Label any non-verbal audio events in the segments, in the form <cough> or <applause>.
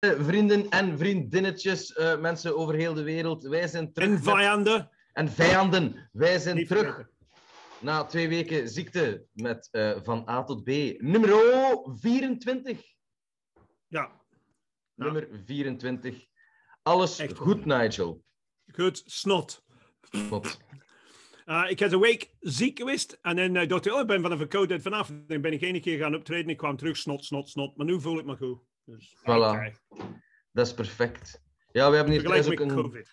Vrienden en vriendinnetjes, eh, mensen over heel de wereld, wij zijn terug. En met- vijanden. En vijanden, wij zijn Niet terug vergeten. na twee weken ziekte met eh, van A tot B. Nummer 24. Ja, Ja. Nummer 24. Alles Echt goed, Nigel. goed. Snot. Wat? Uh, ik heb een week ziek geweest. En dan uh, dacht ik, oh, ik ben van een verkoudheid vanaf. Dan ben ik één keer gaan optreden. Ik kwam terug, snot, snot, snot. Maar nu voel ik me goed. Dus, Voilà. Dat is perfect. Ja, we hebben hier thuis ook een,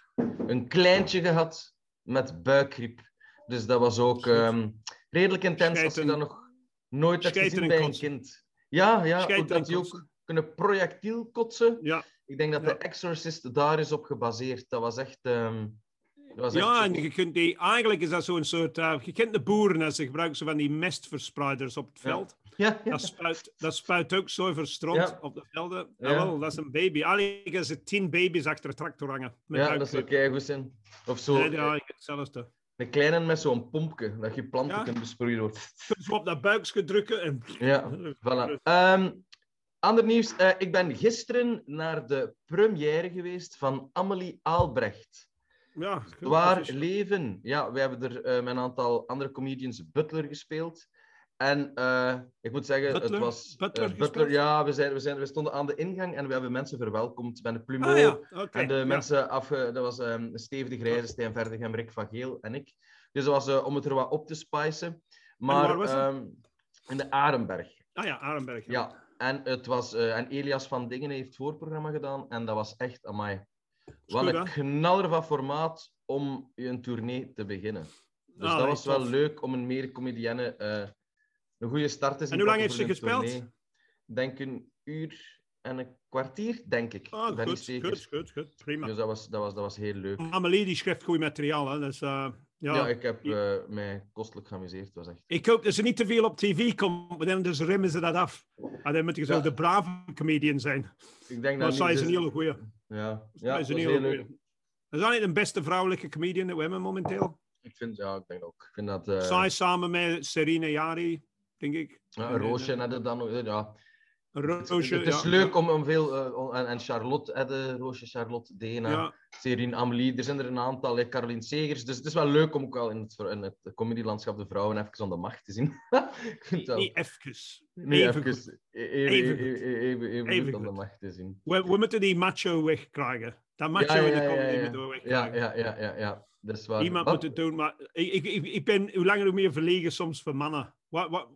een kleintje gehad met buikgriep. Dus dat was ook ehm, redelijk intens als je dat nog nooit hebt gezien en bij een kind. Ja, ja ook dat die ook kunnen projectiel kotsen. Ja, Ik denk dat Ja. de Exorcist daar is op gebaseerd. Dat was echt... ehm, dat ja en je kunt die, eigenlijk is dat zo'n soort... uh, je kent de boeren, en ze gebruiken zo van die mestverspreiders op het veld. <laughs> ja, ja. Dat, spuit, dat spuit ook zo verstroomt Ja. op de velden. Ja. Jawel, dat is een baby. Eigenlijk is het tien baby's achter de tractor hangen. Met ja, dat zou buikgriep. keigoed zijn. Of zo, Nee, ja, ik heb hetzelfde. een kleine met zo'n pompje, dat je planten Ja. kunt besproeien. wordt. Zo op dat buikje drukken en... Ja, voilà. Ehm, ander nieuws. Eh, ik ben gisteren naar de première geweest van Amelie Aalbrecht. Ja, Waar leven. Ja, we hebben er eh, met een aantal andere comedians Butler gespeeld. En eh, ik moet zeggen, Butler? het was... Butler eh, gespeeld? ja, we, zijn, we, zijn, we stonden aan de ingang en we hebben mensen verwelkomd met een plumeau. Ah ja. En de ja. mensen afge... Dat was ehm Steve de Grijze, Stijn Verdegem, Rick van Geel en ik. Dus dat was om het er wat op te spicen. Maar ehm, in de Arenberg. Ah ja, Arenberg. Ja, en, het was, en Elias van Dingen heeft voorprogramma gedaan en dat was echt, amai. Wat een knaller van formaat om je een tournee te beginnen. Dus Ah, dat was wel tof. leuk om een meer comedienne eh, een goede start te zien. En hoe lang heeft ze gespeeld? tournee. Ik denk een uur en een kwartier, denk ik. Ah, ben goed, zeker. goed, goed, goed. Prima. Dus dat was, dat, was, dat was heel leuk. Amelie die schrijft goed materiaal, hè. Dus, eh, ja. Ja, ik heb eh, mij kostelijk geamuseerd. Was echt... Ik hoop dat ze niet te veel op tv komt, maar dan dus remmen ze dat af. En dan moet je zo Ja. de brave comedian zijn. Ik denk Maar dat zij is een dus- hele goeie. Ja, Zij ja is een heel leuk. goeie. Dat is eigenlijk de beste vrouwelijke comedian dat we hebben momenteel. Ik vind, ja, ik denk ook. Ik vind dat... eh, Zij samen met Serena Jari, denk ik. ja, een roosje het dan nog... Ja. Roosje. het is ja. leuk om, om veel... eh, om- en, en Charlotte, hè, de Roosje, Charlotte, Dena, Ja, Serine, Amelie. Er zijn er een aantal, hè, Caroline Segers. Dus het is wel leuk om ook wel in het, in het comedylandschap de vrouwen even aan de macht te zien. <laughs> ik vind dat... niet even. Nee, even even, goed. even, goed aan de macht te zien. We, we moeten die macho wegkrijgen. Dat macho in de comedy moeten we wegkrijgen. Ja, ja, ja, ja. Dat is waar. Iemand Wat? moet het doen, maar ik, ik, ik, ik ben hoe langer hoe meer verlegen soms voor mannen. Wat, wat,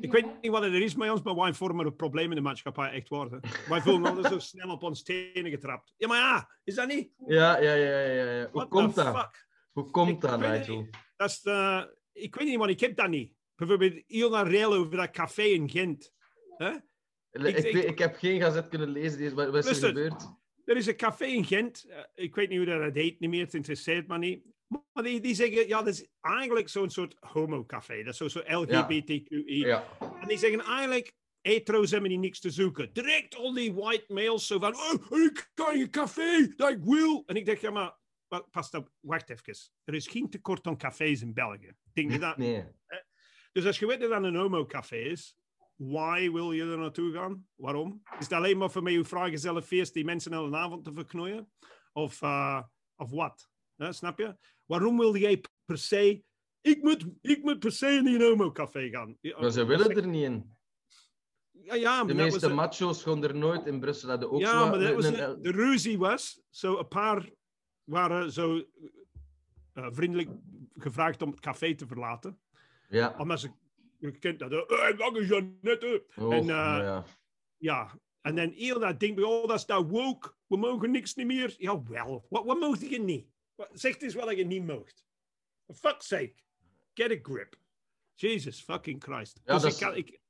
ik weet niet wat het er is met ons, maar wij vormen een probleem in de maatschappij echt worden. Wij voelen altijd zo <laughs> snel op ons tenen getrapt. Ja, maar ja, is dat niet? Ja, ja, ja, ja, ja. Hoe What komt dat? fuck? Hoe komt Ik dat, weet het Nigel? Dat is de, ik weet niet, want ik heb dat niet. Bijvoorbeeld heel naar rail over dat café in Gent. Hè? Ik, ik- heb geen gazet kunnen lezen. Deze. Wat, wat is er gebeurd? Er is een café in Gent. eh, ik weet niet hoe dat heet, niet meer. Het interesseert me niet. Maar die, die zeggen, ja, dat is eigenlijk zo'n soort homo-café. Dat is zo- zo LGBTQI. Ja. En die zeggen eigenlijk, hetero's hebben hier niks te zoeken. Direct al die white males zo van, oh, ik kan je café, dat ik wil. En ik denk, ja, maar wa- pas op, wacht even. Er is geen tekort aan cafés in België. Denk je dat? Nee. Dus als je weet dat dat een homo-café is, why wil je er naartoe gaan? Waarom? Is het alleen maar voor mij uw vrijgezelle feest die mensen een avond te verknoeien? Of, eh, of wat? Snap je? Waarom wil jij per se... Ik moet, ik moet per se in een homo-café gaan. Maar ze willen er niet in. Ja, ja, maar De dat meeste was, macho's gaan er nooit in Brussel. Hadden ook ja, zo maar dat was de ruzie was, zo een paar waren zo eh, vriendelijk gevraagd om het café te verlaten. Ja. Omdat ze, je kent dat, eh, lang is Jeannette. Och, en, eh, ja. Ja, en dan heel dat ding, oh, dat is dat woke, we mogen niks niet meer. Jawel, wat, wat mocht je niet? Zeg eens wat je niet mocht. For fuck's sake, get a grip. Jesus fucking Christ. Ja, dus ik, kan, ik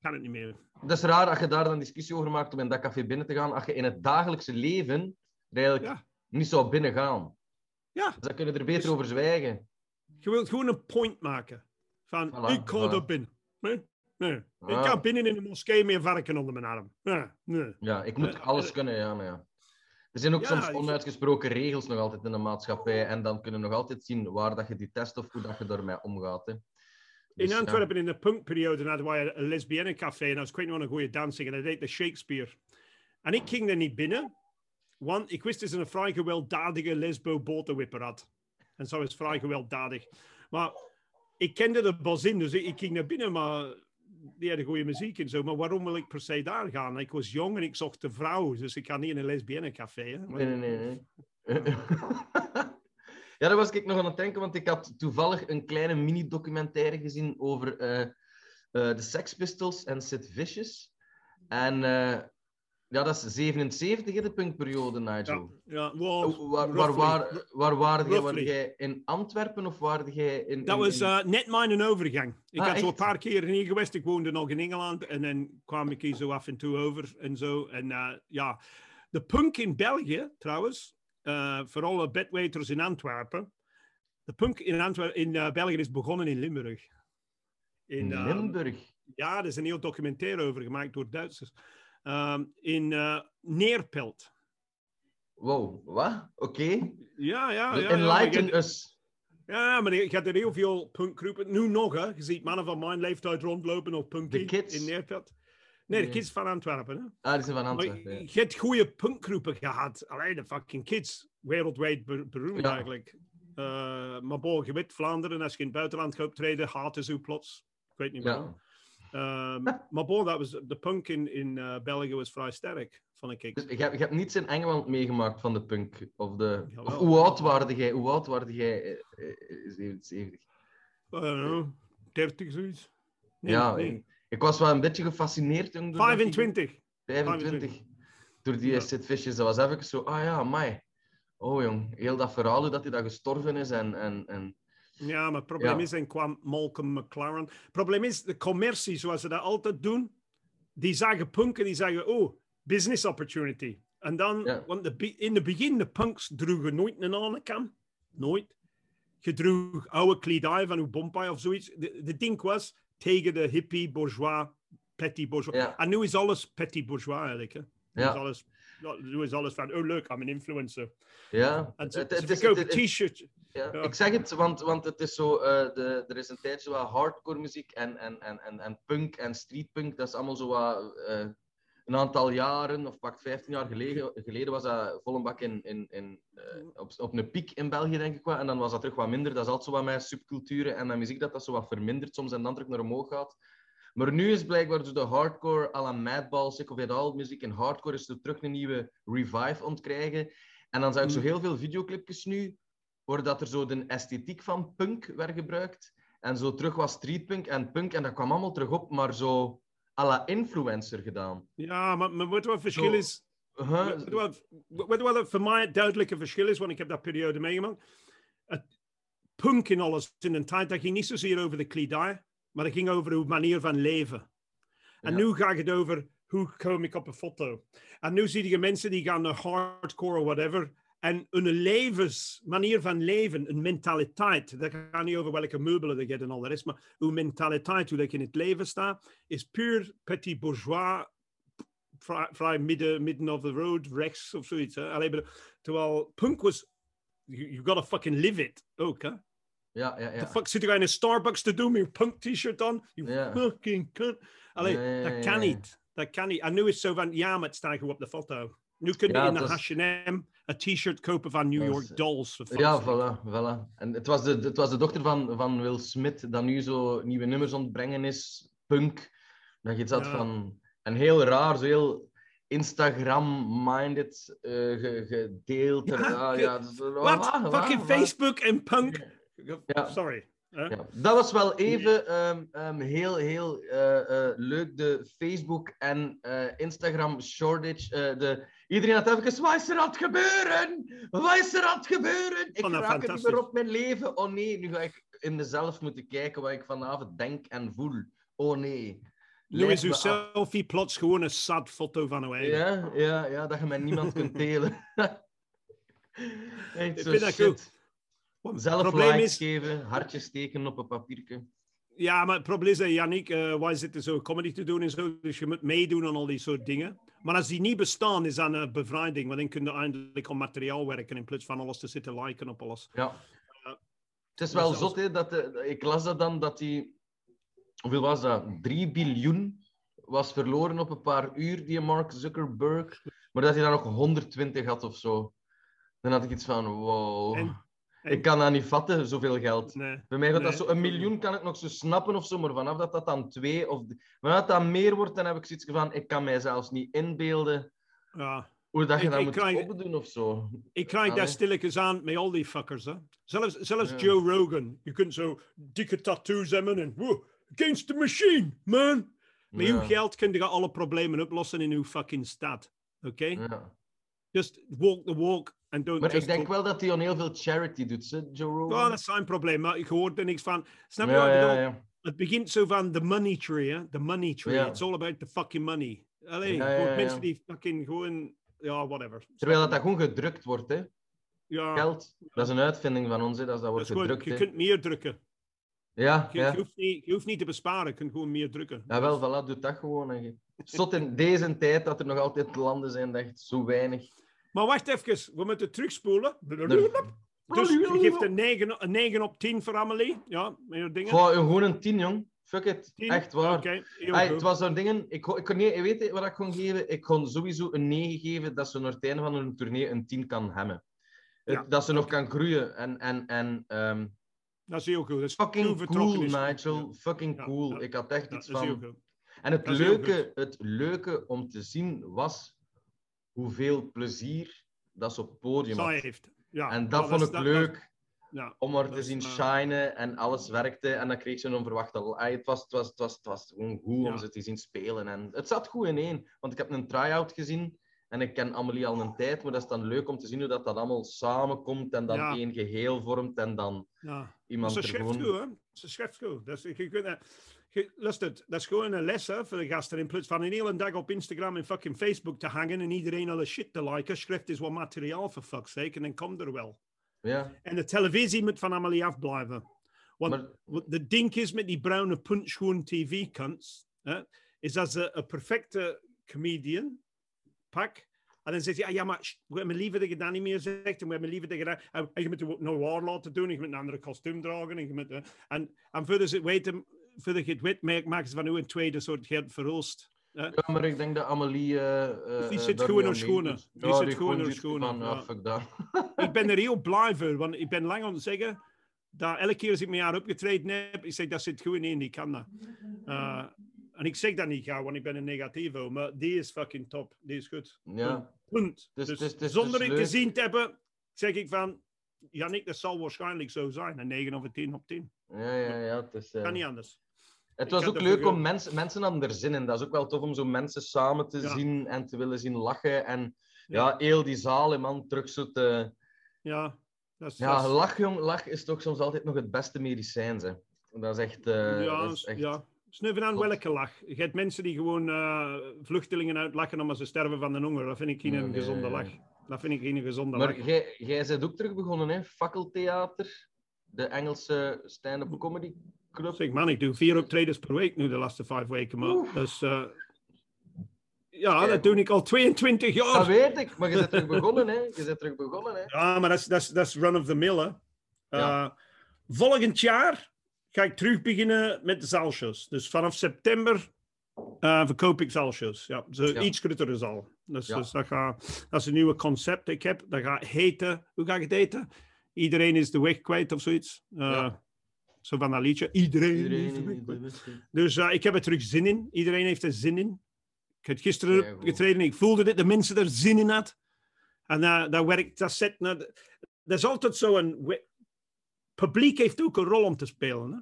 kan het niet meer. Dat is raar dat je daar dan discussie over maakt om in dat café binnen te gaan. Als je in het dagelijkse leven eigenlijk Ja. niet zou binnen gaan. Ja, Dus dan kunnen er beter Dus- over zwijgen. je wilt gewoon een point maken. Van, Voilà, ik kan voilà. er binnen. Nee, nee. Ik Ah. kan binnen in de moskee met een varken onder mijn arm. Ja, nee. Ja, ik moet Eh, alles eh, kunnen, ja, maar ja. Er zijn ook Ja, soms ik- onuitgesproken regels nog altijd in de maatschappij. En dan kunnen we nog altijd zien waar dat je die test of hoe dat je daarmee omgaat. Hè. Dus, In ja. Antwerpen, in de punkperiode, hadden wij een lesbiennencafé en kwijt nog een goede dansing en dat deed de Shakespeare. En ik ging er niet binnen, want ik wist dat ze een vrij gewelddadige lesbo-botenwipper had. En zo is vrij gewelddadig. Maar ik kende de bazin, dus ik, ik ging naar binnen, maar die hadden goede muziek en zo. Maar waarom wil ik per se daar gaan? Ik was jong en ik zocht een vrouw, dus ik ga niet in een? Nee, nee, nee. nee. <laughs> ja, daar was ik nog aan het denken, want ik had toevallig een kleine mini-documentaire gezien over eh, eh, de Sex Pistols en Sid Vicious. En eh, ja, dat is 77 in de punkperiode, Ja, Nigel. ja well, Oh, Waar, waar, waar, waar waren jij? In Antwerpen of waren jij in... Dat was eh, net mijn overgang. Ik Ah, had zo een paar keer hier geweest. Ik woonde nog in Engeland en dan kwam ik hier zo af en toe over en zo. En eh, ja, de punk in België trouwens, eh, vooral de bedweters in Antwerpen. De punk in, Antwerpen, in eh, België is begonnen in Limburg. in eh, Limburg. ja, er is een heel documentaire over gemaakt door Duitsers. Ehm, in eh, Neerpelt. Wow, wat? Oké. Ja, ja, ja. ja, Enlighten je- us. Ja, maar je hebt er heel veel punkgroepen. Nu nog, hè. Je ziet mannen van mijn leeftijd rondlopen De kids? in Neerpelt. Nee, de kids van Antwerpen, hè. Ah, die zijn van Antwerpen. je ja. je hebt goede punkgroepen gehad. Alleen de fucking kids. Wereldwijd be- beroemd Ja. eigenlijk. Eh, maar je weet, Vlaanderen, als je in het buitenland gaat optreden, haten ze plots. Ik weet niet waarom. Ja. Ehm, <laughs> maar bon, dat was, de punk in, in eh, België was vrij sterk, vond ik. Dus je, hebt- je hebt niets in Engeland meegemaakt van de punk? Of de... Jawel. Of hoe oud waarde jij? Hoe oud waarde jij? eh, 77. I don't know, 30 zoiets. Nee, ja, nee. Ik, ik was wel een beetje gefascineerd. Dat die- 25. 25. Door die Ja. Sid Vicious. Dat was even zo, ah ja, mai. Oh jong, heel dat verhaal hoe dat hij dat gestorven is en... en, en... Ja, maar het probleem Ja. is, en kwam Malcolm McLaren. Het probleem is, de commercie, zoals ze dat altijd doen, die zagen punken, die zeggen, oh, business opportunity. En dan, Ja. want de, in het begin, de punks droegen nooit een aanekam. Nooit. Je droeg oude kledij van uw bompij of zoiets. De, ding was tegen de hippie, bourgeois, petit bourgeois. Ja. En nu is alles petit bourgeois eigenlijk. Hè. Nu, Ja. is alles, nu is alles van, oh leuk, I'm an influencer. Ja, En ze, Het- ze het is- verkopen het- het- t-shirts. Ja, Ja. Ik zeg het, want, want het is zo, eh, de, er is een tijdje wat hardcore muziek en, en, en, en, en punk en streetpunk. Dat is allemaal zo wat, eh, een aantal jaren, of pak 15 jaar geleden, geleden was dat vol een bak in, in, in, eh, op, op een piek in België, denk ik wel. En dan was dat terug wat minder. Dat is altijd zo wat met subculturen en met muziek dat dat zo wat vermindert soms en dan terug naar omhoog gaat. Maar nu is blijkbaar de hardcore à la Madball, Sick of It All muziek en hardcore is er terug een nieuwe revive ontkrijgen. En dan zag ik zo Mm. heel veel videoclipjes nu waar dat er zo de esthetiek van punk werd gebruikt. En zo terug was streetpunk en punk. En dat kwam allemaal terug op, maar zo à la influencer gedaan. Ja, maar, maar wat het verschil Zo. is, Huh? Wat, het voor mij het duidelijke verschil is, want ik heb dat periode meegemaakt. Het punk in alles in een tijd, dat ging niet zozeer over de kledij, maar dat ging over uw manier van leven. En Ja. nu gaat het over hoe kom ik op een foto. En nu zie je mensen die gaan naar hardcore of whatever. En hun levens, manier van leven, een mentaliteit, dat gaat niet over welke meubelen je hebt en al de rest, maar uw mentaliteit, hoe dat je in het leven staat, is puur petit bourgeois, vrij, midden, midden of the road, rechts of zoiets. Allee, terwijl punk was, you, you gotta fucking live it ook. Hè? Ja, ja, The ja. fuck zit er in een Starbucks te doen met je punk t-shirt aan? You Ja. fucking cunt. Allee, Ja, ja, dat kan niet. Dat kan niet. En nu is het zo van, ja, maar het gewoon op de foto. Nu kun je Ja, in de H&M een t-shirt kopen van New York Dolls. Ja, voilà, voilà. En het was de, het was de dochter van, van Will Smith, dat nu zo nieuwe nummers ontbrengen is, punk. Dat je iets had Ja. van... En heel raar, zo heel Instagram-minded eh, ge- gedeeld. Ja, dus, Wat? wa- wa- Fucking Facebook en punk? Ja. Sorry. Ja, dat was wel even ehm, ehm, heel, heel eh, eh, leuk. De Facebook en eh, Instagram shortage. eh, de... Iedereen had even, wat is er aan het gebeuren? Wat is er aan het gebeuren? Ik vond dat raak het niet meer op mijn leven. Oh nee, nu ga ik in mezelf moeten kijken wat ik vanavond denk en voel. Oh nee. Nu Leid is uw af. selfie plots gewoon een sad foto van eigen. Ja, ja, ja, dat je met niemand kunt <laughs> delen. Echt Ik zo vind dat shit. Zelf het probleem likes is, geven, hartjes steken op een papiertje. Ja, maar het probleem is, dat, Yannick, eh, wij zitten zo comedy te doen en zo, dus je moet meedoen aan al die soort dingen. Maar als die niet bestaan, is dat een bevrijding. Want dan kun je eindelijk op materiaal werken in plaats van alles te zitten liken op alles. Ja. Ja. Het is wel Dus zot, hè, dat de- ik las dat dan, dat die... Hoeveel was dat? 3 biljoen was verloren op een paar uur, die Mark Zuckerberg. Maar dat hij dan nog 120 had of zo. Dan had ik iets van, wow. En- Ik kan dat niet vatten, zoveel geld. Nee. Bij mij gaat dat zo... Een miljoen kan ik nog zo snappen of zo, maar vanaf dat dat dan twee of... Vanaf dat dat meer wordt, dan heb ik zoiets van, ik kan mij zelfs niet inbeelden Ja. hoe dat je Ik- dat ik moet krijg- opdoen of zo. Ik krijg daar stilletjes aan met al die fuckers. Hè. Zelfs, zelfs Ja. Joe Rogan. Je kunt zo dikke tattoos hebben en wow, against the machine, man. Met uw geld kun je alle problemen oplossen in uw fucking stad. Oké? Ja. Just walk the walk don't Maar ik denk wel dat hij aan heel veel charity doet, hè, Joe Rogan. Ja, dat is zijn probleem. Maar ik hoor er niks van. Snap je ja, wat ik bedoel? ja. Het begint zo van the money tree, hè? The money tree. It's all about the fucking money. Allee, Ja, ja, gewoon ja. mensen die fucking gewoon... Ja, whatever. Terwijl dat, dat gewoon gedrukt wordt, hè. Ja, Geld, dat is een uitvinding van ons, hè. Dat, is- dat dat wordt gewoon, gedrukt, je hè. kunt meer drukken. Ja, Je, ja. je, hoeft niet, je hoeft niet te besparen, je kunt gewoon meer drukken. Ja, wel, voilà, doe dat gewoon. Zot in deze tijd dat er nog altijd landen zijn dat echt zo weinig... Maar wacht even, we moeten terugspoelen. Er- Dus je geeft een 9, een 9 op 10 voor Amelie. Ja, meer dingen. Goh, gewoon een tien, jong. Fuck it. 10? Echt waar. Oké, heel Ay, goed. het was zo'n dingen. Ik, kon- ik kon niet, weet je wat ik kon geven? Ik kon sowieso een 9 geven dat ze naar het einde van een tournee een 10 kan hebben. Ja, dat ze nog kan groeien. En, en, en ehm, Dat is heel goed. Dat is fucking heel cool, is. Nigel. Fucking cool. ja. Ik had echt Ja, iets van. En het leuke, het leuke om te zien was hoeveel plezier dat ze op het podium had. heeft. Ja, En ja, dat vond ik dat- leuk. dat- ja. om haar te zien eh, shinen en alles werkte. En dan kreeg ze een onverwachte... Het, was, het, was, het, was, het was gewoon goed om ze te zien spelen. En het zat goed in één. Want ik heb een try-out gezien. En ik ken Amelie al een tijd. Maar dat is dan leuk om te zien hoe dat, dat allemaal samenkomt. En dan Ja. één geheel vormt. En dan Ja. iemand Ze er schrijft gewoon... goed, hè? Ze schrijft goed. Dat is, je, kunt, je, luister, dat is gewoon een les hè, voor de gasten. In plaats van een hele dag op Instagram en fucking Facebook te hangen en iedereen alle shit te liken, schrijft eens wat materiaal voor fuck's sake en dan komt er wel. Ja, En de televisie moet van Amelie afblijven. Want maar wat de ding is met die bruine punchschoen tv-kunst, is dat ze een perfecte comedian pak. En dan zegt hij, ah, ja, maar we hebben liever dat je dat niet meer zegt. En we hebben liever dat je dat... En, en je moet het noir laten doen. En je moet een andere kostuum dragen. En, je moet, eh, en, en voordat ze het weten, voordat je het weet, maken ze van u een tweede soort Gert Verhulst. hè. ja, maar ik denk dat Amelie... eh, eh, Die eh, zit gewoon aan schoenen. Die Ja, zit gewoon schoenen, ja. <laughs> ik ben er heel blij voor, want ik ben lang aan het zeggen dat elke keer als ik met haar opgetreden heb, ik zeg dat zit goed in, die kan dat. Uh, en ik zeg dat niet gauw, want ik ben een negativo, maar die is fucking top, die is goed. Ja. Punt. Dus- Dus, dus- dus- zonder dus het gezien te hebben, zeg ik van, Jannik, dat zal waarschijnlijk zo zijn, een 9 of een 10 op 10. Ja, ja, ja. Het, is, eh, Kan niet anders. het was ook leuk om mensen... Mensen hadden er zin in. Dat is ook wel tof om zo mensen samen te Ja. zien en te willen zien lachen. En Ja. ja, heel die zaal, man, terug zo te... Ja, dat is... Ja, dat is- lach, jong. Lach is toch soms altijd nog het beste medicijn, hè. Dat is echt... eh, ja, dat is echt... ja. Snuffen aan welke lach. Je hebt mensen die gewoon eh, vluchtelingen uitlachen omdat ze sterven van de honger. Dat vind ik geen Nee, een nee, gezonde lach. Dat vind ik geen gezonde Maar lach. jij, jij bent ook terug begonnen, hè? Fakkeltheater. De Engelse stand-up comedy club. Zeg man, ik doe vier optredens per week nu de laatste vijf weken. Maar dat is, eh, ja, Kijk. dat doe ik al 22 Dat jaar. weet ik, maar je bent terug begonnen, hè? Je bent terug begonnen, hè? Ja, maar dat is, dat dat run of the mill. Hè. Ja. Eh, volgend jaar ga ik terug beginnen met de zaalshows. Dus vanaf september eh, verkoop ik zaalshows. Ja, zo Ja. iets grotere zaal. Dus, Ja. dus dat, gaat, dat is een nieuwe concept dat ik heb. Dat gaat heten, hoe ga ik het heten? Iedereen is de weg kwijt of zoiets. Eh, Ja. Zo van dat liedje. Iedereen, is de weg Iedereen... kwijt. Dus ik heb er terug zin in. Iedereen heeft er zin in. Ik heb gisteren getreden en ik voelde dat de mensen er zin in hadden. En eh, dat werkt, dat zet... naar de- Dat is altijd zo een... we- Publiek heeft ook een rol om te spelen. Hè?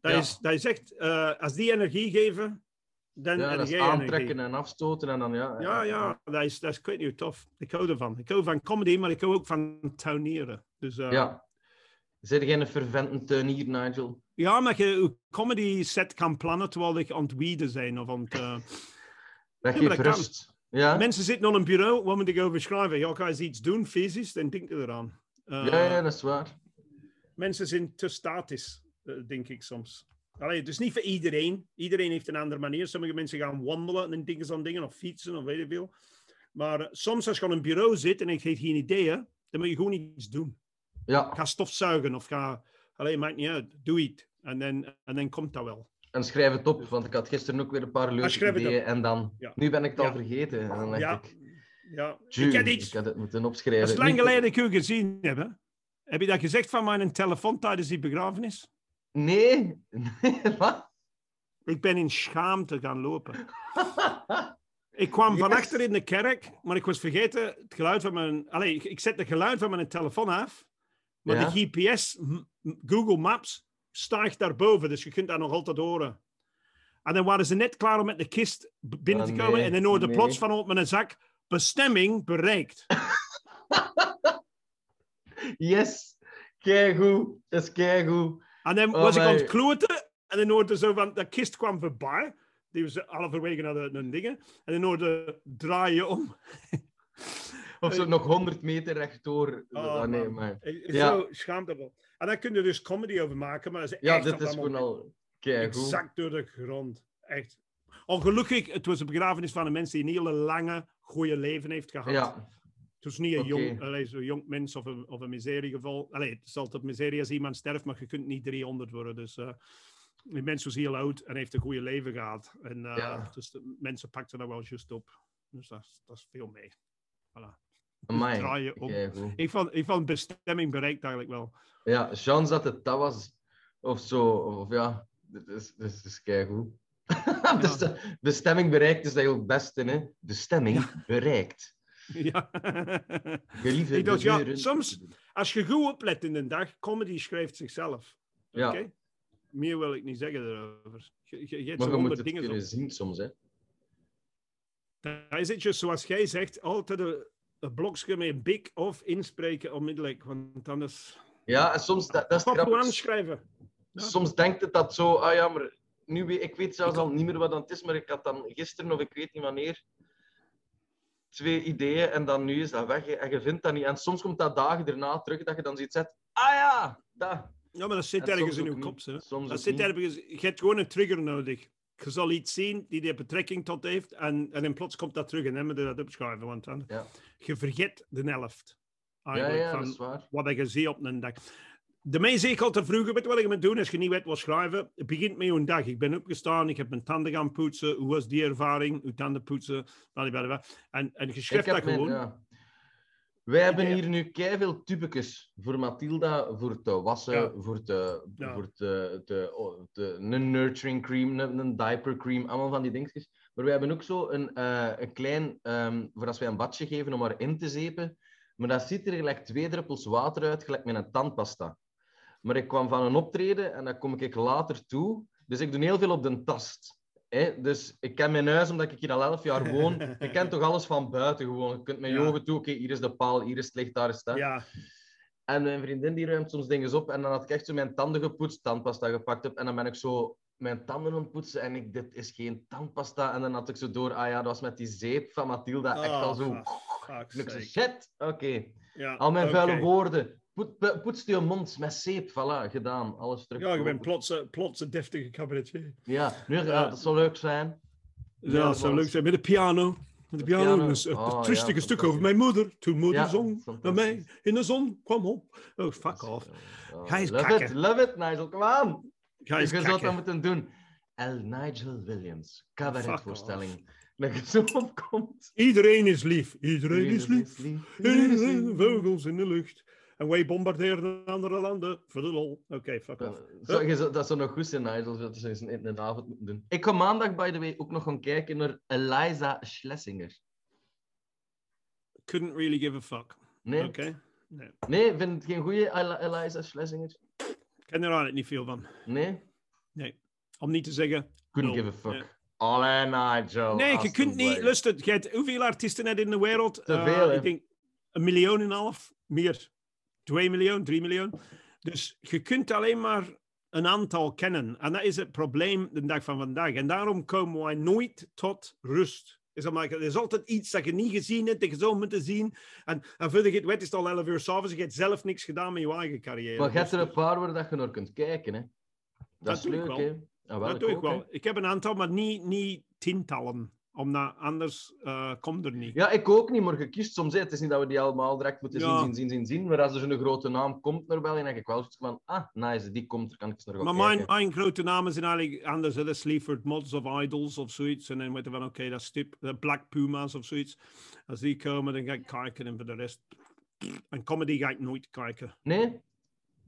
Dat, Ja. is, dat is echt... als die energie geven, dan Ja, dat is aantrekken energie. en afstoten en dan, ja... Ja, ja, dat is, dat is ik weet niet tof. Ik hou ervan. Ik hou van comedy, maar ik hou ook van tuinieren. Dus, eh, Ja. Zijn geen fervente tuinier, Nigel? ja, maar je je comedy set kan plannen terwijl ik aan het weeden zijn of aan het... eh, <laughs> Dat Ja, geeft maar dat kan. rust. Ja? Mensen zitten op een bureau, wat moet ik over schrijven? Ja, ga eens iets doen, fysisch, dan denk je eraan. Eh, ja, ja, dat is waar. Mensen zijn te statisch, eh, denk ik soms. Allee, het is niet voor iedereen. Iedereen heeft een andere manier. Sommige mensen gaan wandelen en dingen aan dingen, of fietsen, of weet ik veel. Maar uh, soms als je aan een bureau zit en ik heb geen ideeën, dan moet je gewoon iets doen. Ja, Ga stofzuigen of ga... Allee, maakt niet uit. Doe iets. En dan, en dan komt dat wel. en schrijf het op, want ik had gisteren ook weer een paar leuke het ideeën en dan... Ja. Nu ben ik het al Ja. vergeten. En dan denk Ja. ik, Ja. "Tjoe, Ik heb iets. ik had het moeten opschrijven. Dat is lang geleden dat ik u gezien heb. Heb je dat gezegd van mijn telefoon tijdens die begrafenis? Nee, nee, wat? Ik ben in schaamte gaan lopen. <laughs> Ik kwam van achter in de kerk, maar ik was vergeten het geluid van mijn... Allee, ik, ik zet het geluid van mijn telefoon af, maar Ja. de GPS, Google Maps, stijgt daarboven, dus je kunt dat nog altijd horen. En dan waren ze net klaar om met de kist binnen Ah, te komen nee, en dan hoorde nee. plots van op mijn zak, bestemming bereikt. <laughs> <laughs> Yes, keigoed. Dat is keigoed. En dan Oh, was ik aan het kloten en dan hoorde zo van, de kist kwam voorbij. Die was halverwege naar de, naar de dingen. En dan hoorde draaien om. <laughs> Of zo nog 100 meter rechtdoor. Oh, Ah, nee, man. maar... Eh, Ja. Zo schaamtevol. En daar kun je dus comedy over maken, maar dat is Ja, echt dit is dat gewoon al exact door de grond. Echt. Ongelukkig, het was een begrafenis van een mens die een hele lange, goede leven heeft gehad. Ja, Het was niet een jong, allee, zo'n jong mens of een, of een miseriegeval. Allee, het is altijd miserie als iemand sterft, maar je kunt niet 300 worden. Dus eh, die mens was heel oud en heeft een goede leven gehad. En eh, Ja. dus de mensen pakten dat wel juist op. Dus dat, is- dat is veel mee. Voilà. amai. draaien om. Keigoed. Ik vond, ik vond bestemming bereikt eigenlijk wel. Ja, chance dat het dat was. Of zo. Of ja, dit is, dit is, is keigoed. <laughs> dus de bestemming bereikt is dat heel het beste, hè? Bestemming bereikt. Ja. Gelieve <laughs> Ik dacht, ja, gebeuren. soms- Als je goed oplet in de dag, comedy schrijft zichzelf. Ja. Oké? Meer wil ik niet zeggen erover. Je, je, je hebt Maar je moet het dingen kunnen zien soms, hè? Dat is het dus zoals jij zegt, altijd een, een blokje met big of inspreken onmiddellijk. Want anders... Ja, en soms, dat, dat is Stop gewoon grappig. schrijven. Ja. Soms denkt het dat zo, ah ja, maar nu, weet- ik weet zelfs al niet meer wat dat is, maar ik had dan gisteren, of ik weet niet wanneer, twee ideeën en dan nu is dat weg. hè, En je vindt dat niet. En soms komt dat dagen erna terug dat je dan ziet zet. Ah ja, dat. Ja, maar dat zit En ergens in je kop. Hè. Soms Dat zit niet. ergens, je hebt gewoon een trigger nodig. Je zal iets zien die er betrekking tot heeft en, en dan plots komt dat terug en dan moet je dat opschrijven, want dan Ja. je vergeet de helft. Ja, Eigenlijk, ja, van dat is waar. wat je ziet op een dag. De mij zeg ik altijd vroeger, weet wat je moet doen als je niet weet wat schrijven? Het begint met een dag. Ik ben opgestaan, ik heb mijn tanden gaan poetsen. Hoe was die ervaring? Uw tanden poetsen. blablabla. En, en je Ik schrijft dat mijn- gewoon. ja. Wij hebben Ja. hier nu veel tubekes voor Mathilda, voor te wassen, voor, te, voor te, te, oh, te- een nurturing cream, een, een diaper cream, allemaal van die dingetjes. Maar wij hebben ook zo een, eh, een klein, ehm, voor als wij een badje geven om haar in te zeepen. Maar dat ziet er gelijk twee druppels water uit, gelijk met een tandpasta. Maar ik kwam van een optreden en dan kom ik later toe. Dus ik doe heel veel op de tast. Hè? Dus ik ken mijn huis, omdat ik hier al elf jaar woon. Ik ken toch alles van buiten gewoon. Je kunt met je Ja. ogen toe, oké, hier is de paal, hier is het licht, daar is het. Ja, En mijn vriendin die ruimt soms dingen op. En dan had ik echt zo mijn tanden gepoetst, tandpasta gepakt heb. En dan ben ik zo mijn tanden aan het poetsen. En ik, dit is geen tandpasta. En dan had ik zo door, ah ja, dat was met die zeep van Mathilda. Echt al zo. Oh, zo, sake. shit, oké. Ja, Al mijn vuile woorden. Poet, poetst je mond met zeep. Voilà, gedaan. Alles terug. Ja, je bent plots, een- plots een deftige cabaretier. Ja, nu, ja, Ja. dat zou leuk zijn. Ja, dat zou leuk zijn. Met de piano. Met de piano. piano. Een, een Oh, trustige ja, stuk over mijn moeder. Toen moeder Ja, zong naar mij in de zon kwam op. Oh, fuck off. Oh, Ga eens love kakken. it, love it, Nigel. Kom aan. Ga Je eens zou dat moeten doen. El Nigel Williams, cabaretvoorstelling. Dat je zo opkomt. Iedereen is lief. Iedereen is lief. lief. Iedereen, vogels in de lucht. En wij bombarderen andere landen voor de lol. Oké, fuck off. Zo, je zou- dat zou nog goed zijn, Nigel. Dat je eens in een avond moeten doen. Ik ga maandag, by the way, ook nog gaan kijken naar Eliza Schlesinger. Couldn't really give a fuck. Nee? Oké. Nee. Nee, vind het geen goede Eliza Schlesinger? Ik ken er eigenlijk niet veel van. Nee? Om niet te zeggen. Couldn't give a fuck. Nee. Allee, Nigel. Nee, je kunt niet. Luister, hoeveel artiesten net in de wereld? Te Eh, veel, hè? ik denk een miljoen en een half. Meer. Twee miljoen, drie miljoen. Dus je kunt alleen maar een aantal kennen. En dat is het probleem de dag van vandaag. En daarom komen wij nooit tot rust. Is er is altijd iets dat je niet gezien hebt, dat je zou moeten zien. En, en verder je het weet, is het al 11 uur s'avonds. Je hebt zelf niks gedaan met je eigen carrière. Maar je hebt Dus- er een paar waar dat je naar kunt kijken, hè. Dat, is doe ik leuk, wel. hè? Ah, dat doe ik ook, wel. hè. Ik heb een aantal, maar niet, niet tientallen. Omdat anders eh, komt er niet. Ja, ik ook niet, maar je kiest soms. Hè. Het is niet dat we die allemaal direct moeten Ja. zien, zien, zien, zien. Maar als er zo'n grote naam komt er wel, dan denk ik wel zoiets van, ah, nice, die komt er, kan ik eens naar gaan Maar mijn, mijn grote namen zijn eigenlijk anders. hè. De Sleaford Mods of Idols of zoiets. En dan weten we van, oké, dat is tip. De Black Puma's of zoiets. Als die komen, dan ga ik kijken. En voor de rest... En comedy ga ik nooit kijken. Nee?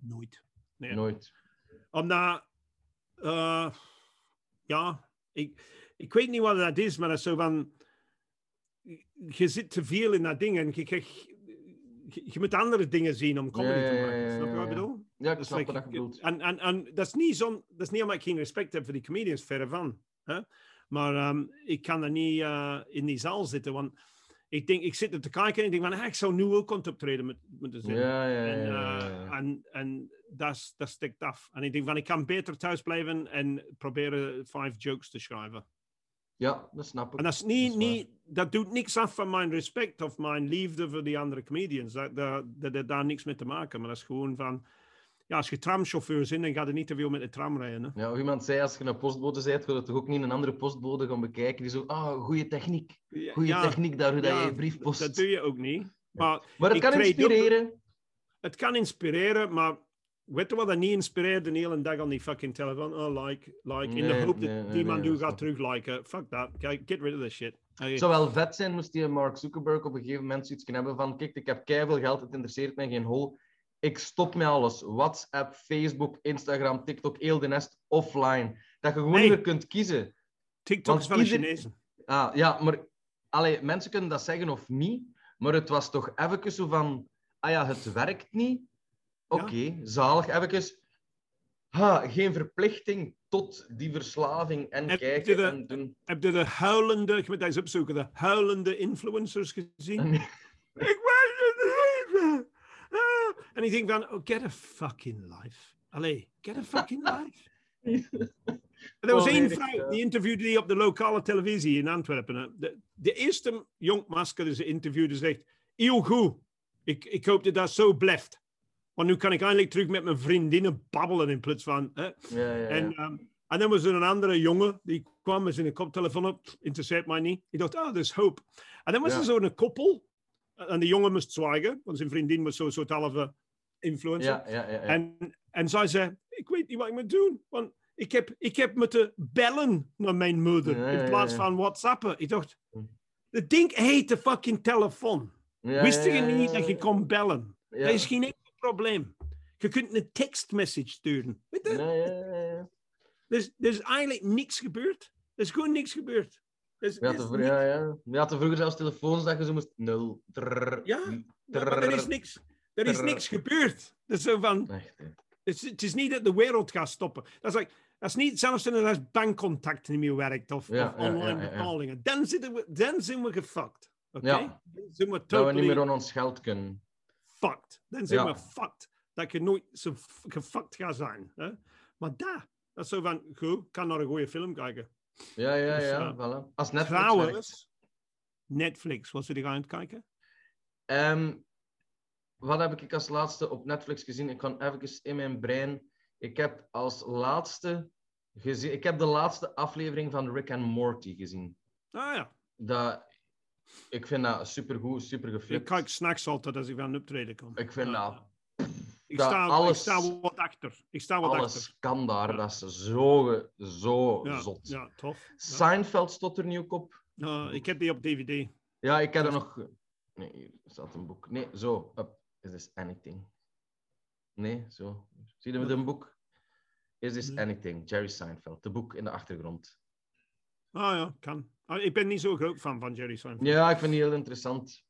Nooit. Nee. Nooit. Omdat... eh, ja, ik, ik weet niet wat dat is, maar dat is zo van... Je zit te veel in dat ding en je, krijgt- je, je moet andere dingen zien om comedy Ja, te maken. ja, Snap je wat ik bedoel? Ja, ik Dat snap like- wat je bedoelt. En, en, en dat is niet zo, dat is niet omdat ik geen respect heb voor die comedians, verre van. Hè? Maar ehm, ik kan er niet eh, in die zaal zitten, want ik denk, ik zit er te kijken en ik denk van, ah, ik zou nu ook het optreden met, moeten zijn. Ja, ja, ja. En, ja, eh, ja. en, en dat, dat stikt af. En ik denk van, ik kan beter thuis blijven en proberen vijf jokes te schrijven. Ja, dat snap ik. En dat, is niet, Dat is waar. niet, dat doet niks af van mijn respect of mijn liefde voor die andere comedians. Dat, dat, dat daar niks mee te maken. Maar dat is gewoon van... Ja, als je tramchauffeur bent, dan ga je niet te veel met de tram rijden. Hè? Ja, of iemand zei, als je een postbode bent, ga je toch ook niet een andere postbode gaan bekijken die zo, ah, goede techniek. Goede ja, techniek daar, hoe dat ja, je je brief post. Dat doe je ook niet. Maar Maar het kan inspireren. het kan inspireren, maar weet je wat dat niet inspireert? De hele dag aan die fucking telefoon. Oh, like, like. In de Nee, hoop dat nee, die man nu gaat terug liken. Fuck that. Get rid of this shit. Het zou wel vet zijn moest die Mark Zuckerberg op een gegeven moment zoiets kunnen hebben van, kijk, ik heb keiveel geld, het interesseert mij geen hol. Ik stop met alles. WhatsApp, Facebook, Instagram, TikTok, heel de nest offline. Dat je gewoon meer kunt kiezen. TikTok want is de ieder- Chinezen. Ah, ja, maar allee, mensen kunnen dat zeggen of niet, maar het was toch even zo van, ah ja, het werkt niet. Oké, zalig. Even, ha, geen verplichting tot die verslaving en Heb kijken de- en doen. Heb je de huilende, ik moet dat eens opzoeken, de huilende influencers gezien? En- ik weet het niet. Ah. En ik denk van, oh, get a fucking life. Allee, get a fucking <laughs> life. Er was Oh, één vrouw, ja. die interviewde die op de lokale televisie in Antwerpen. De, de eerste jongmasker die ze interviewde zegt, heel goed. Ik, ik hoop dat dat zo blijft. Want nu kan ik eindelijk terug met mijn vriendinnen babbelen in plaats van... Hè. Ja, ja. En, ehm, en dan was er een andere jongen die kwam met zijn koptelefoon op. Interesseert mij niet. Ik dacht, ah, er is hoop. En dan was er zo'n koppel. En die jongen moest zwijgen, want zijn vriendin was zo'n soort halve influencer. En, en zij zei, ik weet niet wat ik moet doen. Want ik heb, ik heb moeten bellen naar mijn moeder Ja, in plaats ja. van whatsappen. Ik dacht, Hm. het ding heet de fucking telefoon. Wist je niet dat je kon bellen? Dat is geen probleem. Je kunt een tekstmessage sturen. Weet je? Ja, ja, ja. Er is, is eigenlijk niks gebeurd. Er is gewoon niks gebeurd. We hadden, niks- ja, ja. We hadden vroeger zelfs telefoons dat je zo moest... Nul. trrr, Ja, n- maar, er is niks, er is niks gebeurd. Zo van, Echt, het, is, niet dat de wereld gaat stoppen. Dat is, like, dat is niet zelfs als bankcontact niet meer werkt of, Ja, of online ja, betalingen. Dan, zitten we, dan zijn we gefucked. Ja. Dan zijn we Dat we niet meer aan ons geld kunnen. Fucked. Dan zijn Ja. we fucked. Dat je nooit zo gefucked gaat zijn. Hè? Maar daar, dat is zo van, goed, kan naar een goede film kijken. Ja, ja, Dus, ja. voilà. Als Netflix werkt. Netflix, was je die aan het kijken? Ehm, wat heb ik als laatste op Netflix gezien? Ik kan even in mijn brein. Ik heb als laatste gezien. Ik heb de laatste aflevering van Rick and Morty gezien. Ah ja, Dat, ik vind dat supergoed, super ik kijk s'nachts altijd als ik van optreden kom. Ik vind Ja, dat. Ik dat sta, alles- ik sta wat achter. Ik sta wat alles achter. kan daar. Ja. Dat is zo, zo Ja, zot. ja, tof. Seinfeld stond er nu ook op. Ik heb die op DVD. Ja, ik heb er nog. Nee, hier staat een boek. Nee, zo. Up. Is this anything? Nee, zo. Zie je met een boek? Is this anything? Jerry Seinfeld. De boek in de achtergrond. Ah ja, kan. Ah, ik ben niet zo groot fan van Jerry Seinfeld. Ja, ik vind die heel interessant.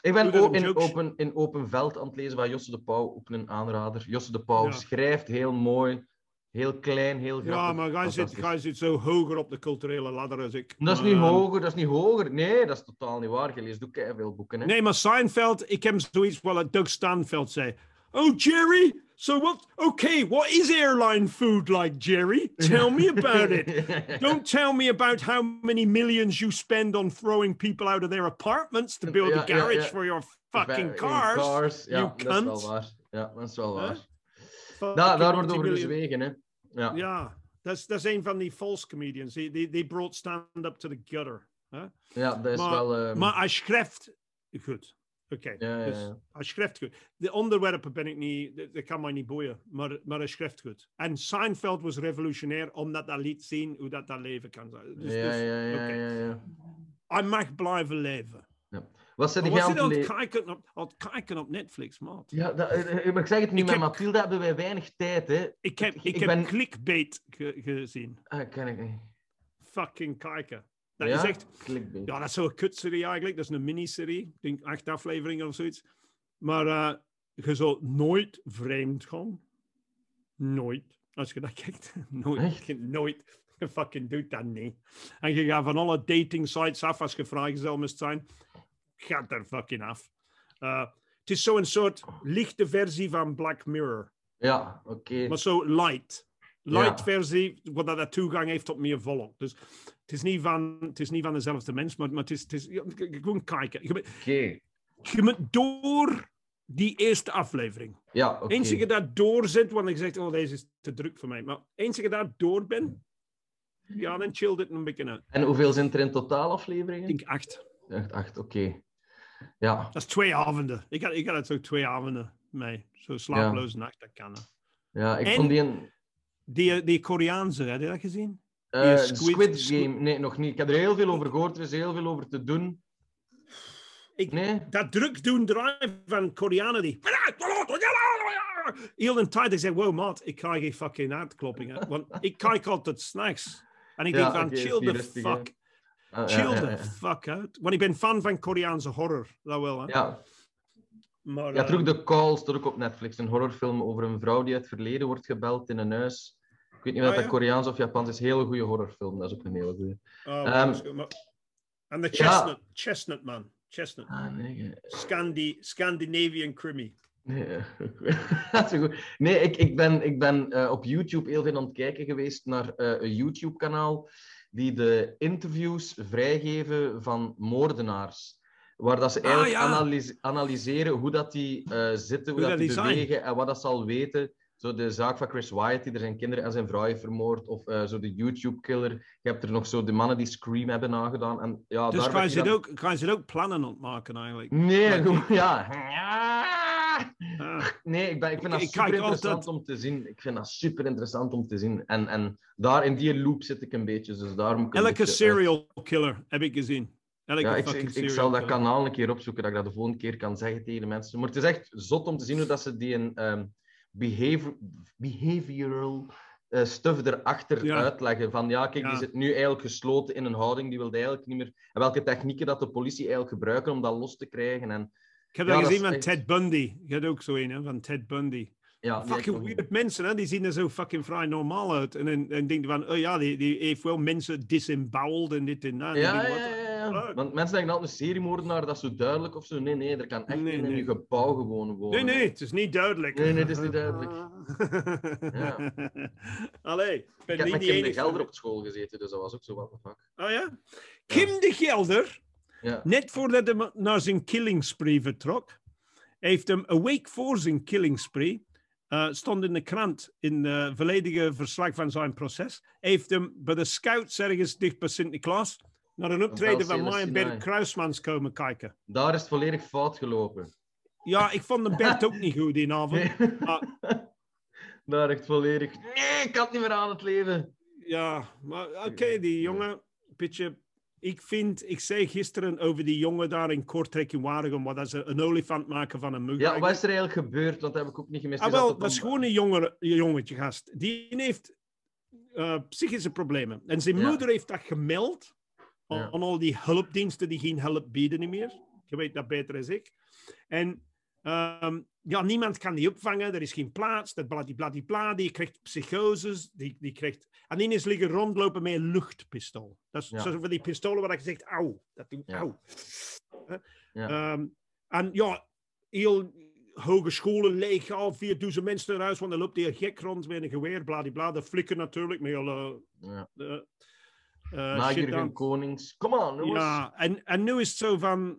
Ik ben Doe dat ook in jokes. open, in open veld aan het lezen van Josse de Pauw. Ook een aanrader. Josse de Pauw Ja. schrijft heel mooi. Heel klein, heel grappig. Ja, maar jij zit, jij zit zo hoger op de culturele ladder als ik. Dat is niet Ehm, hoger, dat is niet hoger. Nee, dat is totaal niet waar. Je leest ook veel boeken. Hè? Nee, maar Seinfeld, ik heb zoiets wat Doug Stanveld zei. Oh, Jerry, so what? Okay, what is airline food like, Jerry? Tell me about it. <laughs> Don't tell me about how many millions you spend on throwing people out of their apartments to build Ja, a garage ja. for your fucking cars. cars. Ja, you dat is wel cunt. waar. Ja, dat is wel Huh? waar. Fucking Da daar wordt over bezwegen, hè. Ja. Ja, dat is, dat is een van die false comedians. Die, die, die brought stand-up to the gutter. Hè? Ja, dat is Maar- wel... ehm, Maar hij schrijft goed. Oké, Ja, ja, dus ja. hij schrijft goed. De onderwerpen ben ik niet, dat, kan mij niet boeien, maar, maar hij schrijft goed. En Seinfeld was revolutionair omdat dat liet zien hoe dat, dat leven kan zijn. Dus, ja, dus, ja, ja, ja, ja. Hij mag blijven leven. Wat zit jij aan het kijken op, aan het kijken op Netflix, maat? Ja, dat, eh, eh, maar ik zeg het nu, Ik met heb- Mathilde hebben wij weinig tijd, hè. Ik heb, Ik- ik ik heb ben- clickbait ge- gezien. Ah, ken ik niet. Fucking kijken. Dat ja? is echt... Clickbait. Ja, dat is zo'n kutserie eigenlijk. Dat is een miniserie. Ik denk acht afleveringen of zoiets. Maar eh, je zult nooit vreemd gaan. Nooit. Als je dat kijkt. <laughs> Nooit. Echt? Nooit. Je fucking doet dat niet. En je gaat van alle dating sites af als je vrijgezel moest zijn. Gaat er fucking af. Eh, het is zo'n soort lichte versie van Black Mirror. Ja, oké. Maar zo light. Light Ja. versie, wat dat toegang heeft tot meer volk. Dus het is niet van, het is niet van dezelfde mens, maar, maar het is, het is ja, gewoon kijken. Je, moet- je moet door die eerste aflevering. Ja, oké. Eens je daar door zit, want ik zeg, oh, deze is te druk voor mij. Maar eens je daar door bent, ja, dan chill dit een beetje uit. En hoeveel zijn er in totaal afleveringen? Ik denk acht. Echt acht, oké. Ja, Dat is twee avonden. Ik had, ik had het zo twee avonden mee. Zo slapeloze nacht, dat kan. hè. ja ik En- vond die een... Die, die Koreaanse, heb je dat gezien? eh, Squid- Game, nee, nog niet. Ik heb er heel veel over gehoord, er is heel veel over te doen. Ik- Nee? dat druk doen draaien van Koreanen die. Heel de tijd ik zeg, wow maat, ik krijg geen fucking hartkloppingen. Want <laughs> ik kijk altijd s'nachts. En ik Ja, denk van, chill the rustig, fuck. Ah, Chill ja, ja, the fuck uit. Want ik ben fan van Koreaanse horror. Dat wel, hè. Ja, Maar, ja, terug de Call staat ook op Netflix. Een horrorfilm over een vrouw die uit het verleden wordt gebeld in een huis. Ik weet niet of Ah, dat ja? Koreaans of Japans is. Hele goede horrorfilm. Dat is ook een hele goede. oh, ehm, maar- En de ja. Chestnut, Chestnut man. Chestnut. Ah, nee. Scandi Scandinavian Crimi. Nee, <laughs> dat is goed. Nee, ik, ik ben, ik ben eh, op YouTube heel veel aan het kijken geweest naar eh, een YouTube-kanaal die de interviews vrijgeven van moordenaars. Waar dat ze Ah, eigenlijk ja. analyse- analyseren hoe dat die eh, zitten, hoe, Hoe dat dat die zijn. bewegen en wat dat ze al weten. Zo de zaak van Chris Wyatt, die er zijn kinderen en zijn vrouw heeft vermoord. Of eh, zo de YouTube-killer. Je hebt er nog zo de mannen die Scream hebben nagedaan. En, ja, Dus daar ben je, dan- ook, ga je ook plannen ontmaken eigenlijk? Nee, gewoon, ja. Ah. Nee, ik, ben, ik vind dat ik super interessant om te zien. Ik vind dat super interessant om te zien. En, en daar in die loop zit ik een beetje. Dus daar moet ik een Elke beetje serial killer heb ik gezien. Ja, ik, ik, ik zal dat kanaal een keer opzoeken, dat ik dat de volgende keer kan zeggen tegen de mensen. Maar het is echt zot om te zien hoe dat ze die een behavior, behavioral eh, stuff erachter Ja. uitleggen. Van ja, kijk, Ja. die zit nu eigenlijk gesloten in een houding, die wil eigenlijk niet meer... En welke technieken dat de politie eigenlijk gebruiken om dat los te krijgen. En Ik heb dat gezien van echt- Ted Bundy. Je hebt ook zo een, hè, van Ted Bundy. ja, ik Fucking weird mensen, hè? die zien er zo fucking vrij normaal uit. En dan en denk je van, oh ja, die, die heeft wel mensen disemboweled en dit en dat. En Ja, ja. Want mensen denken altijd een seriemoordenaar, dat is zo duidelijk of zo. Nee, nee, er kan echt Nee, in je gebouw gewoon wonen. Nee, nee, het is niet duidelijk. Nee, nee, het is niet duidelijk. Ja. <laughs> Allee, ik ben Ik heb niet met die Kim de. Gelder op school gezeten, dus dat was ook zo wat de fuck. Oh ja? Kim de Gelder, Ja. net voordat hij naar zijn killing spree vertrok, heeft hem een week voor zijn killing spree, eh, stond in de krant in de volledige verslag van zijn proces, heeft hem bij de scouts ergens dicht bij Sint-Niklaas naar een optreden van mij en. Bert Kruismans komen kijken. Daar is het volledig fout gelopen. Ja, ik vond de Bert ook niet goed die avond. Nee. Ah. <laughs> Daar echt volledig... Nee, ik had niet meer aan het leven. Ja, maar oké, die jongen, beetje. Ik vind, ik zei gisteren over die jongen daar in Kortrijk in Waregem, wat dat ze een olifant maken van een mug. Ja, wat is er eigenlijk gebeurd? Dat heb ik ook niet gemist. Ah, wel, dat is gewoon een jongere, een jongetje gast. Die heeft eh, psychische problemen. En zijn Ja. moeder heeft dat gemeld aan, Ja. al die hulpdiensten die geen hulp bieden niet meer. Je weet dat beter dan ik. En ehm, ja, niemand kan die opvangen. Er is geen plaats. Dat bladibladibla. Die krijgt psychoses. Die, die krijgt... En die is liggen rondlopen met een luchtpistool. Dat is Ja. zo van die pistolen waar je zegt, auw. Dat doet auw. Ja. Ehm, en ja, heel hogescholen leeg, al 4000 mensen naar huis, want dan loopt die gek rond met een geweer, bladibla. De flikken natuurlijk, met alle ja. Uh, aan. Konings. Come on, jongens. Ja, en, en nu is het zo van,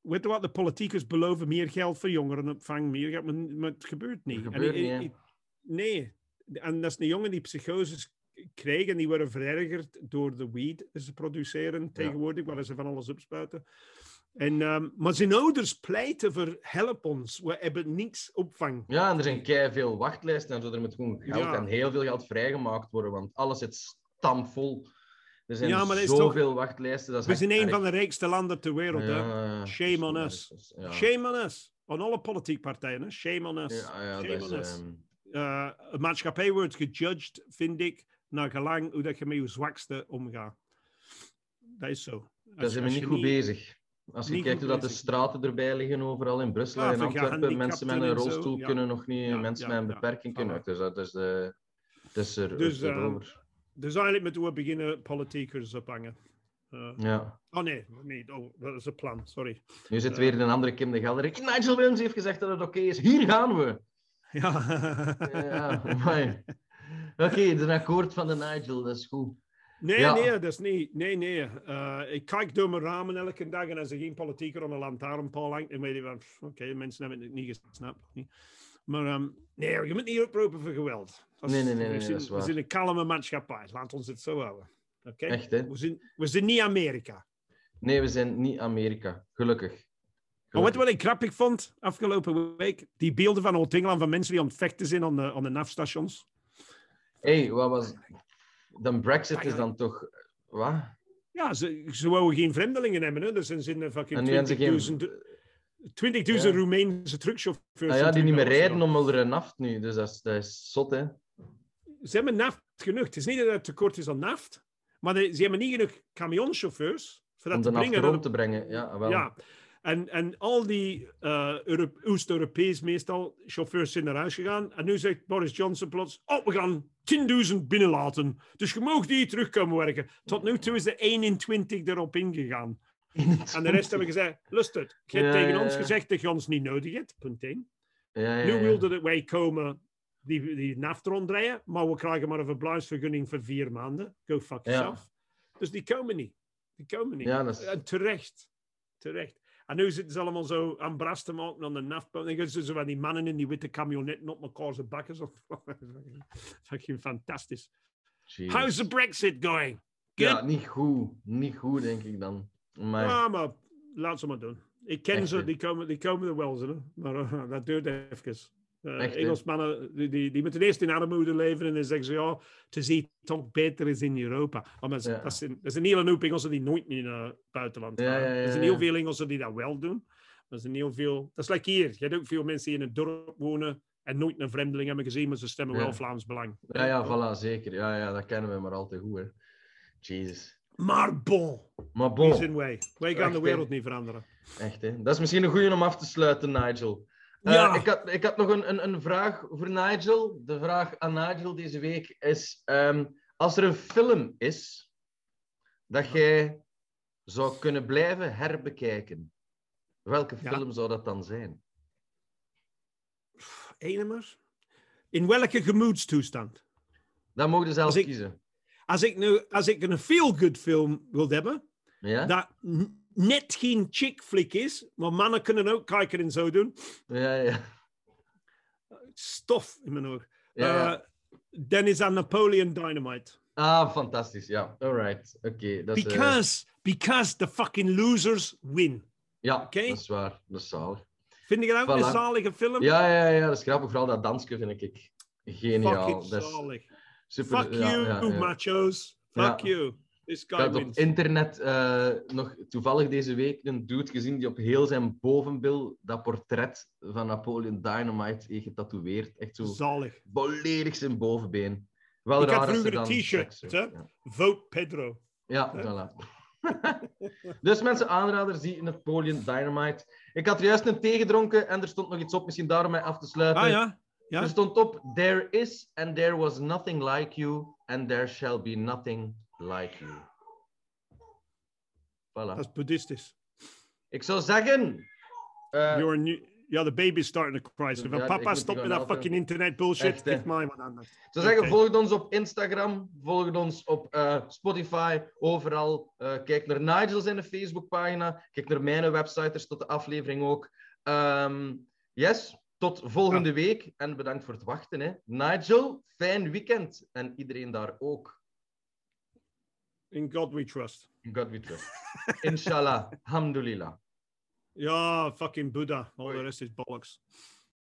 weet je wat, de politiekers beloven meer geld voor jongerenopvang, meer maar, maar het gebeurt niet. Het gebeurt niet, ik- nee, en dat is een jongen die psychoses krijgen en die worden verergerd door de weed die ze produceren tegenwoordig, waar ze van alles opspuiten. En, ehm, maar zijn ouders pleiten voor help ons, we hebben niks opvang. Ja, en er zijn kei veel wachtlijsten en zo. Er moet gewoon geld Ja. en heel veel geld vrijgemaakt worden, want alles zit stampvol. Er zijn Ja, maar dat is zoveel wachtlijsten. Dat is We zijn een van de rijkste landen ter wereld. Ja, Shame dat on us. dat ja. Shame on us. On alle politieke partijen. Hè? Shame on us. Ja, ja, Shame dat on is, us. Eh, een maatschappij wordt gejudged, vind ik, naar gelang hoe dat je met je zwakste omgaat. Dat is zo. Daar zijn we niet goed bezig. Als je niet kijkt hoe dat de straten erbij liggen overal in Brussel Ja, en Antwerpen, mensen met een zo, rolstoel ja. kunnen nog niet, Ja, mensen met een beperking kunnen. Dus dat is, de, het is er, Dus, is er. Dus eigenlijk moeten we beginnen politiekers ophangen. Eh, Ja. oh nee, nee oh, dat is een plan, sorry. Nu zit Eh. weer een andere Kim de Gelderik. Nigel Williams heeft gezegd dat het oké is. Hier gaan we! Ja, Ja. Oké, een akkoord van de Nigel, dat is goed. Nee, Ja. nee, dat is niet. Nee, nee. Eh, ik kijk door mijn ramen elke dag en als er geen politieker aan een lantaarnpaal hangt, dan weet je van, oké, mensen hebben het niet gesnapt. Maar ehm, nee, je moet niet oproepen voor geweld. Is- Nee, nee, nee, we nee, zijn- dat is We waar. zijn een kalme maatschappij. Laat ons het zo houden. Oké? Echt, hè? We, zijn, we zijn niet Amerika. Nee, we zijn niet Amerika. Gelukkig. Maar wat, wat ik grappig vond afgelopen week, die beelden van Oud-Engeland van mensen die aan het vechten zijn aan de, aan de NAF-stations. hey, wat was... Dan Brexit is dan toch... Wat? Ja, ze, ze wouden geen vreemdelingen hebben. Hè? Dus er zijn fucking hebben ze 20.000 geen- 20.000 Ja. Roemeense truckchauffeurs. Ah ja, die niet meer rijden om er naft nu. Dus dat is, dat is zot, hè? Ze hebben naft genoeg. Het is niet dat het tekort is aan naft, maar de- ze hebben niet genoeg camionchauffeurs voor dat Om te de brengen. rond te brengen. Ja, wel. Ja, en, en al die Euro- Oost-Europees meestal chauffeurs zijn naar huis gegaan. En nu zegt Boris Johnson plots: Oh, we gaan 10.000 binnenlaten. Dus je mag die terug komen werken. Tot nu toe is er 21 erop ingegaan. En de rest hebben gezegd: Luister, je hebt Ja, tegen ja, ons gezegd dat je ons niet nodig hebt. Punt 1. Ja, ja, Nu wilden wij komen die, die naft maar we krijgen maar een verblijfsvergunning voor vier maanden. Go fuck Ja. yourself. Dus die komen niet. Die komen niet. Ja, is- En terecht. Terecht. En nu zitten ze allemaal zo aan bras te maken aan de naftboot. Dan ze zo van die mannen in die witte camionetten op elkaar zijn bakken. Zo. <laughs> Fucking fantastisch. How's the Brexit going? Good? Ja, niet goed. Niet goed, denk ik dan. Maar Ja, maar laat ze maar doen. Ik ken Echt, ze, die komen, die komen er wel, hè. maar eh, dat duurt even. Eh, Echt? Engelsmannen, die, die, die moeten eerst in armoede leven en dan zeggen ze, ja, is hier toch beter is in Europa. Maar dat, is- Ja. dat, zijn, dat zijn een hele hoop Engelsen die nooit in het buitenland gaan. ja, ja, er zijn heel veel Engelsen die dat wel doen. Er zijn heel veel... Dat is like hier. Je hebt ook veel mensen die in het dorp wonen en nooit een vreemdeling hebben gezien, maar ze stemmen wel Vlaams Belang. ja, ja, voilà, zeker. Ja, ja, dat kennen we maar al te goed, hè. Jezus. Maar bon, Maar bon, wij? Gaan Echt, de wereld niet veranderen. echt, hè. Dat is misschien een goede om af te sluiten, Nigel. Eh, Ja. ik, had, ik had nog een, een, een vraag voor Nigel. De vraag aan Nigel deze week is... ehm, als er een film is dat jij zou kunnen blijven herbekijken, welke Ja. film zou dat dan zijn? Ene maar. In welke gemoedstoestand? Dat mogen je zelf Als ik- kiezen. Als ik, nu, als ik een feel-good film wil hebben, Ja? dat net geen chick flick is, maar mannen kunnen ook kijken en zo doen, Ja, ja. stof in mijn oog. ja. Eh, dan is dat Napoleon Dynamite. Ah, fantastisch. Ja, alright. Oké, dat is... eh, Because, because the fucking losers win. ja, Oké. dat is waar. Dat is zalig. Vind je dat ook Voilà. een zalige film? Ja, ja, ja, dat is grappig. Vooral dat dansje vind ik geniaal. Fucking zalig. super, Fuck ja, you, ja, machos. Fuck you. Ik had op internet eh, nog toevallig deze week een dude gezien die op heel zijn bovenbil dat portret van Napoleon Dynamite heeft getatoeëerd. Echt zo Zalig. volledig zijn bovenbeen. Wel Ik had vroeger er een t-shirt, hè? Ja, Vote Pedro. ja Hè? voilà. <laughs> dus mensen, aanraders, zie Napoleon Dynamite. Ik had juist een thee gedronken en er stond nog iets op, misschien daarom mij af te sluiten. Ah ja? Ja? Er stond op: There is and there was nothing like you, and there shall be nothing like you. Voilà. Dat is boeddhistisch. Ik zou zeggen. eh, You're new... Ja, de baby is starting to cry. So Ja, papa, stop met dat fucking internet bullshit. Echt. Geef mij wat anders. ik zou zeggen, volg ons op Instagram, volg ons op eh, Spotify, overal. Eh, kijk naar Nigel zijn Facebookpagina, kijk naar mijn website, er staat de aflevering ook. Ehm, yes, Tot volgende week en bedankt voor het wachten. Hè. Nigel, fijn weekend. En iedereen daar ook. In God we trust. In God we trust. Inshallah. Alhamdulillah. <laughs> Yeah, fucking Buddha. All Hoi. the rest is bollocks.